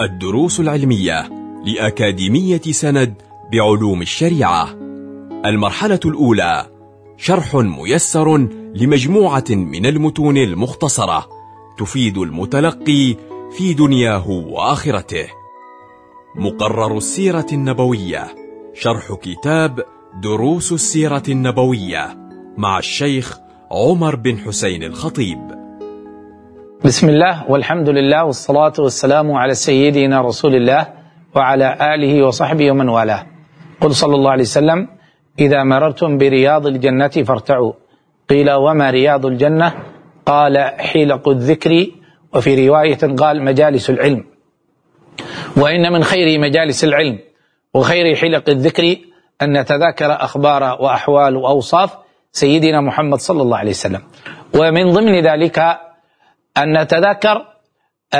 الدروس العلمية لأكاديمية سند بعلوم الشريعة. المرحلة الأولى شرح ميسر لمجموعة من المتون المختصرة تفيد المتلقي في دنياه وآخرته. مقرر السيرة النبوية شرح كتاب دروس السيرة النبوية مع الشيخ عمر بن حسين الخطيب. بسم الله والحمد لله والصلاة والسلام على سيدنا رسول الله وعلى آله وصحبه ومن والاه قل صلى الله عليه وسلم إذا مررتم برياض الجنة فارتعوا قيل وما رياض الجنة قال حلق الذكر وفي رواية قال مجالس العلم وإن من خير مجالس العلم وخير حلق الذكر أن نتذاكر أخبار وأحوال وأوصاف سيدنا محمد صلى الله عليه وسلم ومن ضمن ذلك أن نتذكر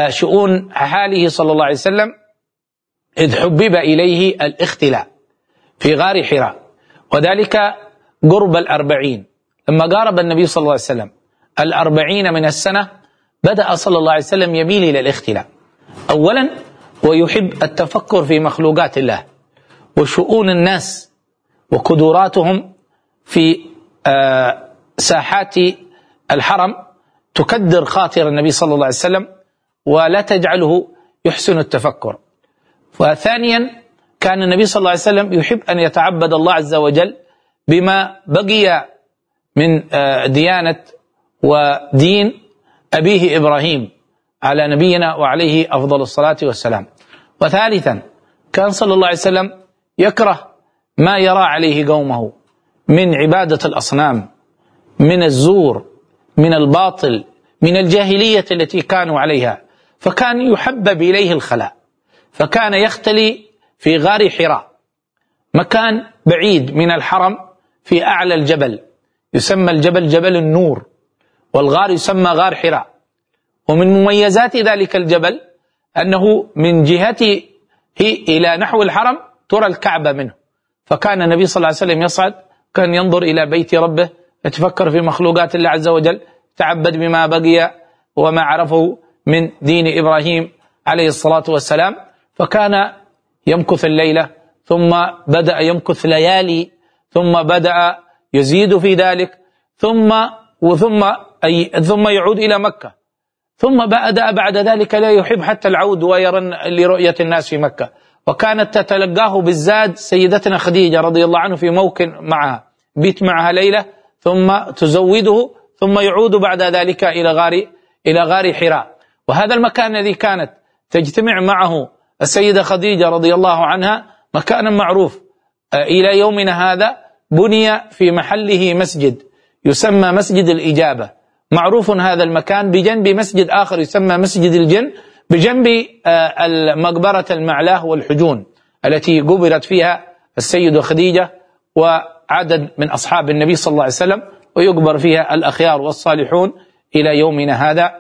شؤون حاله صلى الله عليه وسلم إذ حبب إليه الاختلاء في غار حراء وذلك قرب الأربعين. لما قارب النبي صلى الله عليه وسلم الأربعين من السنة بدأ صلى الله عليه وسلم يميل إلى الاختلاء. أولا ويحب التفكر في مخلوقات الله وشؤون الناس وقدراتهم في ساحات الحرم تكدر خاطر النبي صلى الله عليه وسلم ولا تجعله يحسن التفكر. وثانيا كان النبي صلى الله عليه وسلم يحب أن يتعبد الله عز وجل بما بقي من ديانة ودين أبيه إبراهيم على نبينا وعليه أفضل الصلاة والسلام. وثالثا كان صلى الله عليه وسلم يكره ما يرى عليه قومه من عبادة الأصنام من الزور من الباطل من الجاهلية التي كانوا عليها. فكان يحبب إليه الخلاء. فكان يختلي في غار حراء. مكان بعيد من الحرم في أعلى الجبل. يسمى الجبل جبل النور. والغار يسمى غار حراء. ومن مميزات ذلك الجبل أنه من جهته إلى نحو الحرم ترى الكعبة منه. فكان النبي صلى الله عليه وسلم يصعد كان ينظر إلى بيت ربه يتفكر في مخلوقات الله عز وجل تعبد بما بقي وما عرفه من دين إبراهيم عليه الصلاة والسلام. فكان يمكث الليلة ثم بدأ يمكث ليالي ثم بدأ يزيد في ذلك ثم وثم أي ثم يعود إلى مكة. ثم بدأ بعد ذلك لا يحب حتى العود ويرن لرؤية الناس في مكة. وكانت تتلقاه بالزاد سيدتنا خديجة رضي الله عنه في موكن معها بيت معها ليلة. ثم تزوده ثم يعود بعد ذلك إلى غار إلى غار حراء. وهذا المكان الذي كانت تجتمع معه السيدة خديجة رضي الله عنها مكانا معروف. إلى يومنا هذا بني في محله مسجد يسمى مسجد الإجابة. معروف هذا المكان بجنب مسجد آخر يسمى مسجد الجن بجنب مقبرة المعلاه والحجون التي قبرت فيها السيدة خديجة وعدد من أصحاب النبي صلى الله عليه وسلم ويقبر فيها الأخيار والصالحون إلى يومنا هذا.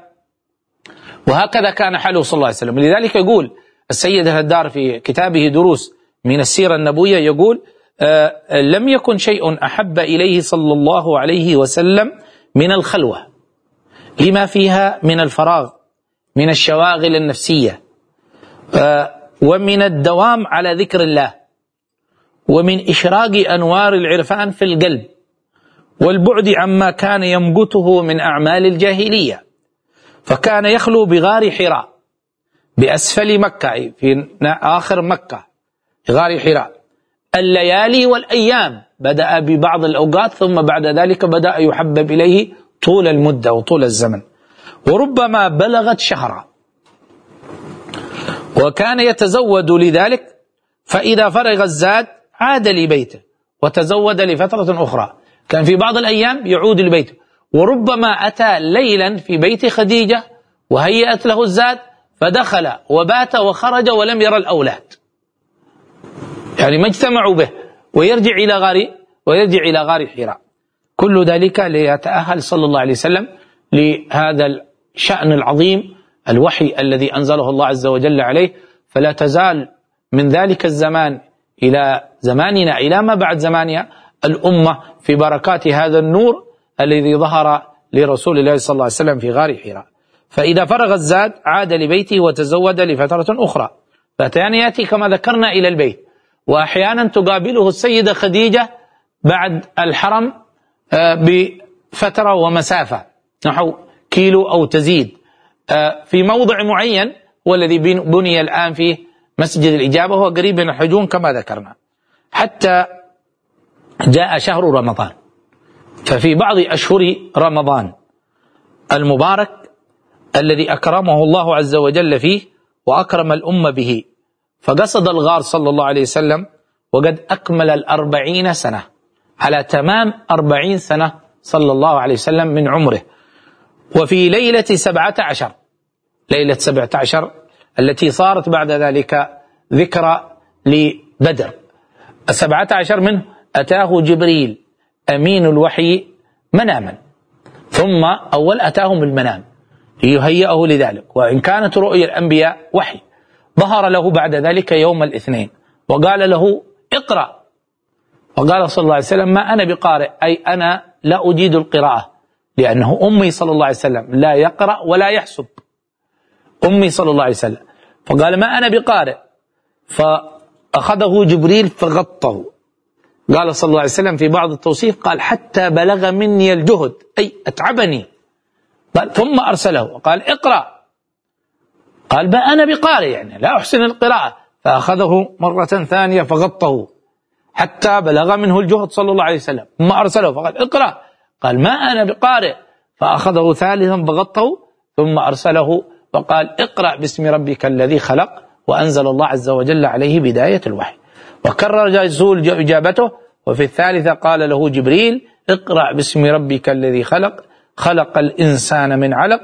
وهكذا كان حاله صلى الله عليه وسلم. لذلك يقول السيد الهدار في كتابه دروس من السيرة النبوية يقول آه لم يكن شيء أحب إليه صلى الله عليه وسلم من الخلوة. لما فيها من الفراغ من الشواغل النفسية آه ومن الدوام على ذكر الله. ومن إشراق أنوار العرفان في القلب والبعد عما كان يمقته من أعمال الجاهلية. فكان يخلو بغار حراء بأسفل مكة في آخر مكة غار حراء. الليالي والأيام بدأ ببعض الأوقات ثم بعد ذلك بدأ يحبب إليه طول المدة وطول الزمن. وربما بلغت شهرا. وكان يتزود لذلك فإذا فرغ الزاد عاد لبيته وتزود لفترة أخرى. كان في بعض الأيام يعود لبيته. وربما أتى ليلا في بيت خديجة وهيأت له الزاد فدخل وبات وخرج ولم يرى الأولاد. يعني ما اجتمعوا به ويرجع إلى غار ويرجع إلى غار حراء كل ذلك ليتأهل صلى الله عليه وسلم لهذا الشأن العظيم الوحي الذي أنزله الله عز وجل عليه. فلا تزال من ذلك الزمان إلى زماننا إلى ما بعد زمانها الأمة في بركات هذا النور الذي ظهر لرسول الله صلى الله عليه وسلم في غار حراء. فإذا فرغ الزاد عاد لبيته وتزود لفترة أخرى. فأحيانا يأتي كما ذكرنا إلى البيت. وأحيانا تقابله السيدة خديجة بعد الحرم آه، بفترة ومسافة. نحو كيلو أو تزيد. آه، في موضع معين هو الذي بني الآن فيه مسجد الإجابة هو قريب من الحجون كما ذكرنا. حتى جاء شهر رمضان. ففي بعض أشهر رمضان المبارك الذي أكرمه الله عز وجل فيه وأكرم الأمة به. فقصد الغار صلى الله عليه وسلم وقد أكمل الأربعين سنة على تمام أربعين سنة صلى الله عليه وسلم من عمره. وفي ليلة سبعة عشر ليلة سبعة عشر التي صارت بعد ذلك ذكرى لبدر. السبعة عشر منه أتاه جبريل أمين الوحي مناما. ثم أول أتاهم المنام ليهيئه لذلك. وإن كانت رؤيا الأنبياء وحي ظهر له بعد ذلك يوم الاثنين وقال له اقرأ. وقال صلى الله عليه وسلم ما أنا بقارئ؟ أي أنا لا أجيد القراءة لأنه أمي صلى الله عليه وسلم لا يقرأ ولا يحسب. أمي صلى الله عليه وسلم. فقال ما أنا بقارئ. فأخذه جبريل فغطه. قال صلى الله عليه وسلم في بعض التوصيف قال حتى بلغ مني الجهد أي أتعبني. قال ثم أرسله. وقال اقرأ. قال ما أنا بقارئ يعني لا أحسن القراءة. فأخذه مرة ثانية فغطه. حتى بلغ منه الجهد صلى الله عليه وسلم. ثم أرسله. فقال اقرأ. قال ما أنا بقارئ. فأخذه ثالثا فغطه. ثم أرسله وقال اقرأ باسم ربك الذي خلق وأنزل الله عز وجل عليه بداية الوحي. وكرر جزول إجابته وفي الثالثة قال له جبريل اقرأ باسم ربك الذي خلق خلق الإنسان من علق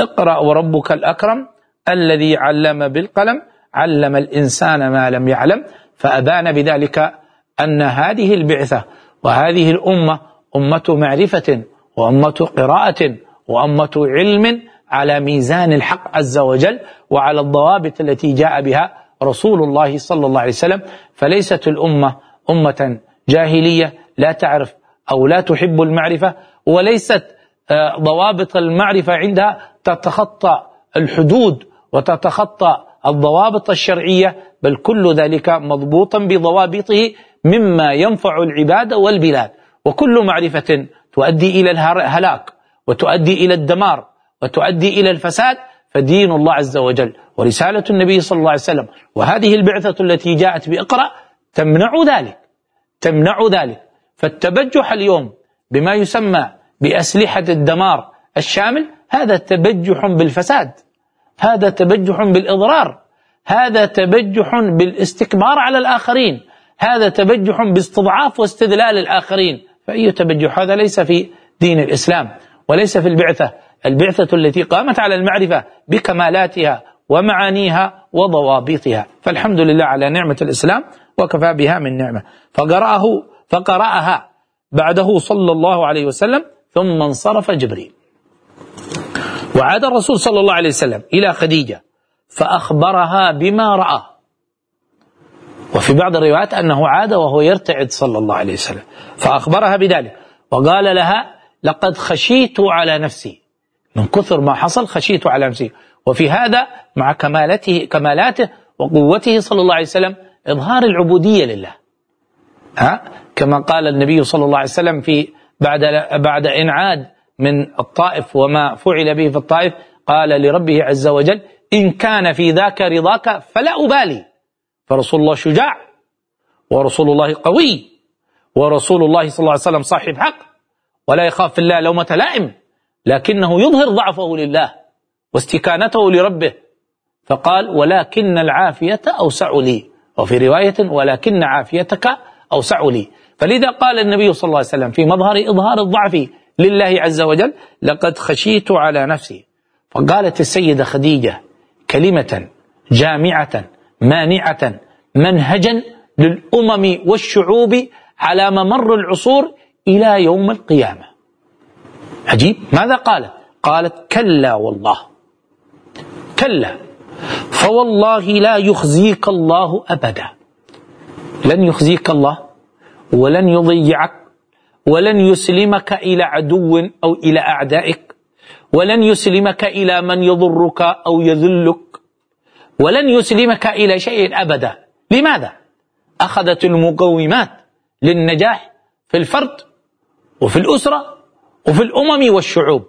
اقرأ وربك الأكرم الذي علم بالقلم علم الإنسان ما لم يعلم فأبان بذلك أن هذه البعثة وهذه الأمة أمة معرفة وأمة قراءة وأمة علم على ميزان الحق عز وجل وعلى الضوابط التي جاء بها رسول الله صلى الله عليه وسلم. فليست الأمة أمة جاهلية لا تعرف أو لا تحب المعرفة وليست آه، ضوابط المعرفة عندها تتخطى الحدود وتتخطى الضوابط الشرعية بل كل ذلك مضبوطا بضوابطه مما ينفع العباد والبلاد. وكل معرفة تؤدي إلى الهلاك وتؤدي إلى الدمار. وتؤدي إلى الفساد فدين الله عز وجل ورسالة النبي صلى الله عليه وسلم. وهذه البعثة التي جاءت بإقرأ تمنع ذلك تمنع ذلك. فالتبجح اليوم بما يسمى بأسلحة الدمار الشامل هذا تبجح بالفساد هذا تبجح بالإضرار هذا تبجح بالاستكبار على الآخرين هذا تبجح باستضعاف واستذلال الآخرين. فأي تبجح؟ هذا ليس في دين الإسلام وليس في البعثة. البعثة التي قامت على المعرفة بكمالاتها ومعانيها وضوابطها. فالحمد لله على نعمة الإسلام وكفى بها من نعمة. فقرأه فقرأها بعده صلى الله عليه وسلم ثم انصرف جبريل. وعاد الرسول صلى الله عليه وسلم إلى خديجة فأخبرها بما رأى. وفي بعض الروايات أنه عاد وهو يرتعد صلى الله عليه وسلم. فأخبرها بذلك. وقال لها لقد خشيت على نفسي من كثر ما حصل خشيت على نفسي. وفي هذا مع كمالته كمالاته وقوته صلى الله عليه وسلم إظهار العبودية لله. ها؟ كما قال النبي صلى الله عليه وسلم في بعد بعد إن عاد من الطائف وما فعل به في الطائف قال لربه عز وجل إن كان في ذاك رضاك فلا أبالي. فرسول الله شجاع ورسول الله قوي ورسول الله صلى الله عليه وسلم صاحب حق ولا يخاف الله لومة لائم. لكنه يظهر ضعفه لله واستكانته لربه. فقال ولكن العافية أوسع لي. وفي رواية ولكن عافيتك أوسع لي. فلذا قال النبي صلى الله عليه وسلم في مظهر إظهار الضعف لله عز وجل لقد خشيت على نفسي. فقالت السيدة خديجة كلمة جامعة مانعة منهجا للأمم والشعوب على ممر العصور إلى يوم القيامة. عجيب. ماذا قالت؟ قالت كلا والله. كلا. فوالله لا يخزيك الله أبدا. لن يخزيك الله ولن يضيعك ولن يسلمك إلى عدو أو إلى أعدائك ولن يسلمك إلى من يضرك أو يذلك ولن يسلمك إلى شيء أبدا. لماذا؟ أخذت المقومات للنجاح في الفرد وفي الأسرة وفي الأمم والشعوب.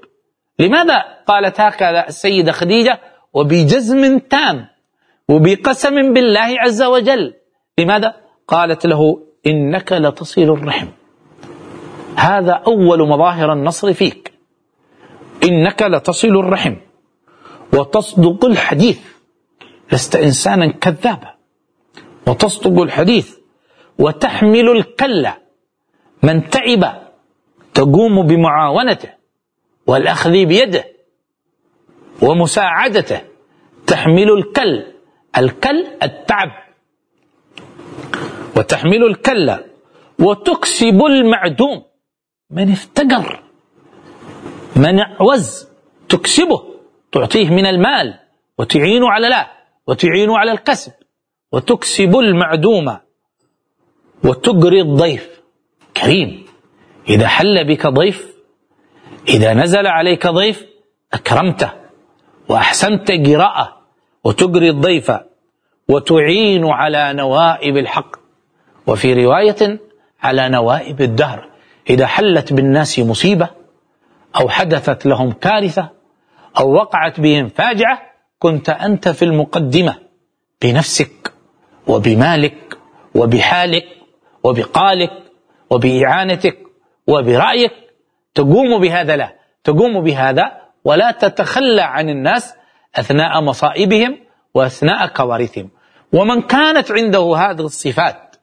لماذا قالت هكذا السيدة خديجة؟ وبجزم تام وبقسم بالله عز وجل. لماذا؟ قالت له إنك لتصل الرحم. هذا أول مظاهر النصر فيك. إنك لتصل الرحم. وتصدق الحديث. لست إنسانا كذابا. وتصدق الحديث. وتحمل الكلة. من تعب تقوم بمعاونته والأخذ بيده ومساعدته. تحمل الكل الكل التعب. وتحمل الكل وتكسب المعدوم. من افتقر من اعوز تكسبه. تعطيه من المال وتعين على لا وتعين على الكسب. وتكسب المعدوم. وتقري الضيف. كريم. إذا حل بك ضيف إذا نزل عليك ضيف أكرمته وأحسنت قراءة وتقري الضيف وتعين على نوائب الحق. وفي رواية على نوائب الدهر إذا حلت بالناس مصيبة أو حدثت لهم كارثة أو وقعت بهم فاجعة كنت أنت في المقدمة بنفسك وبمالك وبحالك وبقالك وبإعانتك وبرأيك تقوم بهذا لا. تقوم بهذا ولا تتخلى عن الناس أثناء مصائبهم وأثناء كوارثهم. ومن كانت عنده هذه الصفات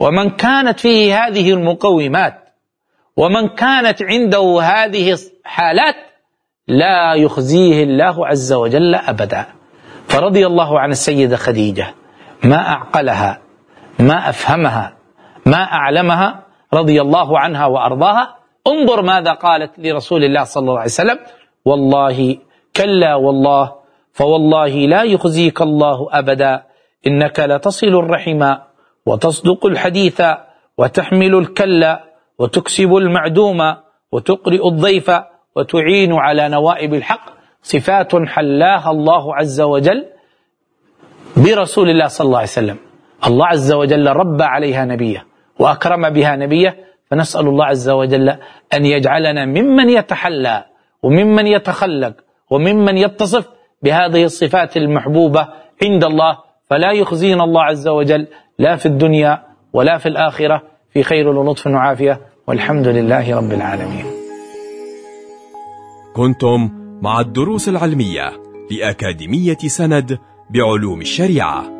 ومن كانت فيه هذه المقومات ومن كانت عنده هذه الحالات لا يخزيه الله عز وجل أبدا. فرضي الله عن السيدة خديجة ما أعقلها ما أفهمها ما أعلمها رضي الله عنها وأرضاها. انظر ماذا قالت لرسول الله صلى الله عليه وسلم. والله كلا والله فوالله لا يخزيك الله أبدا. إنك لتصل الرحم وتصدق الحديث وتحمل الكل وتكسب المعدوم وتقرئ الضيف وتعين على نوائب الحق. صفات حلاها الله عز وجل برسول الله صلى الله عليه وسلم. الله عز وجل ربى عليها نبيه وأكرم بها نبيه فنسأل الله عز وجل أن يجعلنا ممن يتحلى وممن يتخلق وممن يتصف بهذه الصفات المحبوبة عند الله فلا يخزينا الله عز وجل لا في الدنيا ولا في الآخرة. في خير ولطف وعافية. والحمد لله رب العالمين. كنتم مع الدروس العلمية لأكاديمية سند بعلوم الشريعة.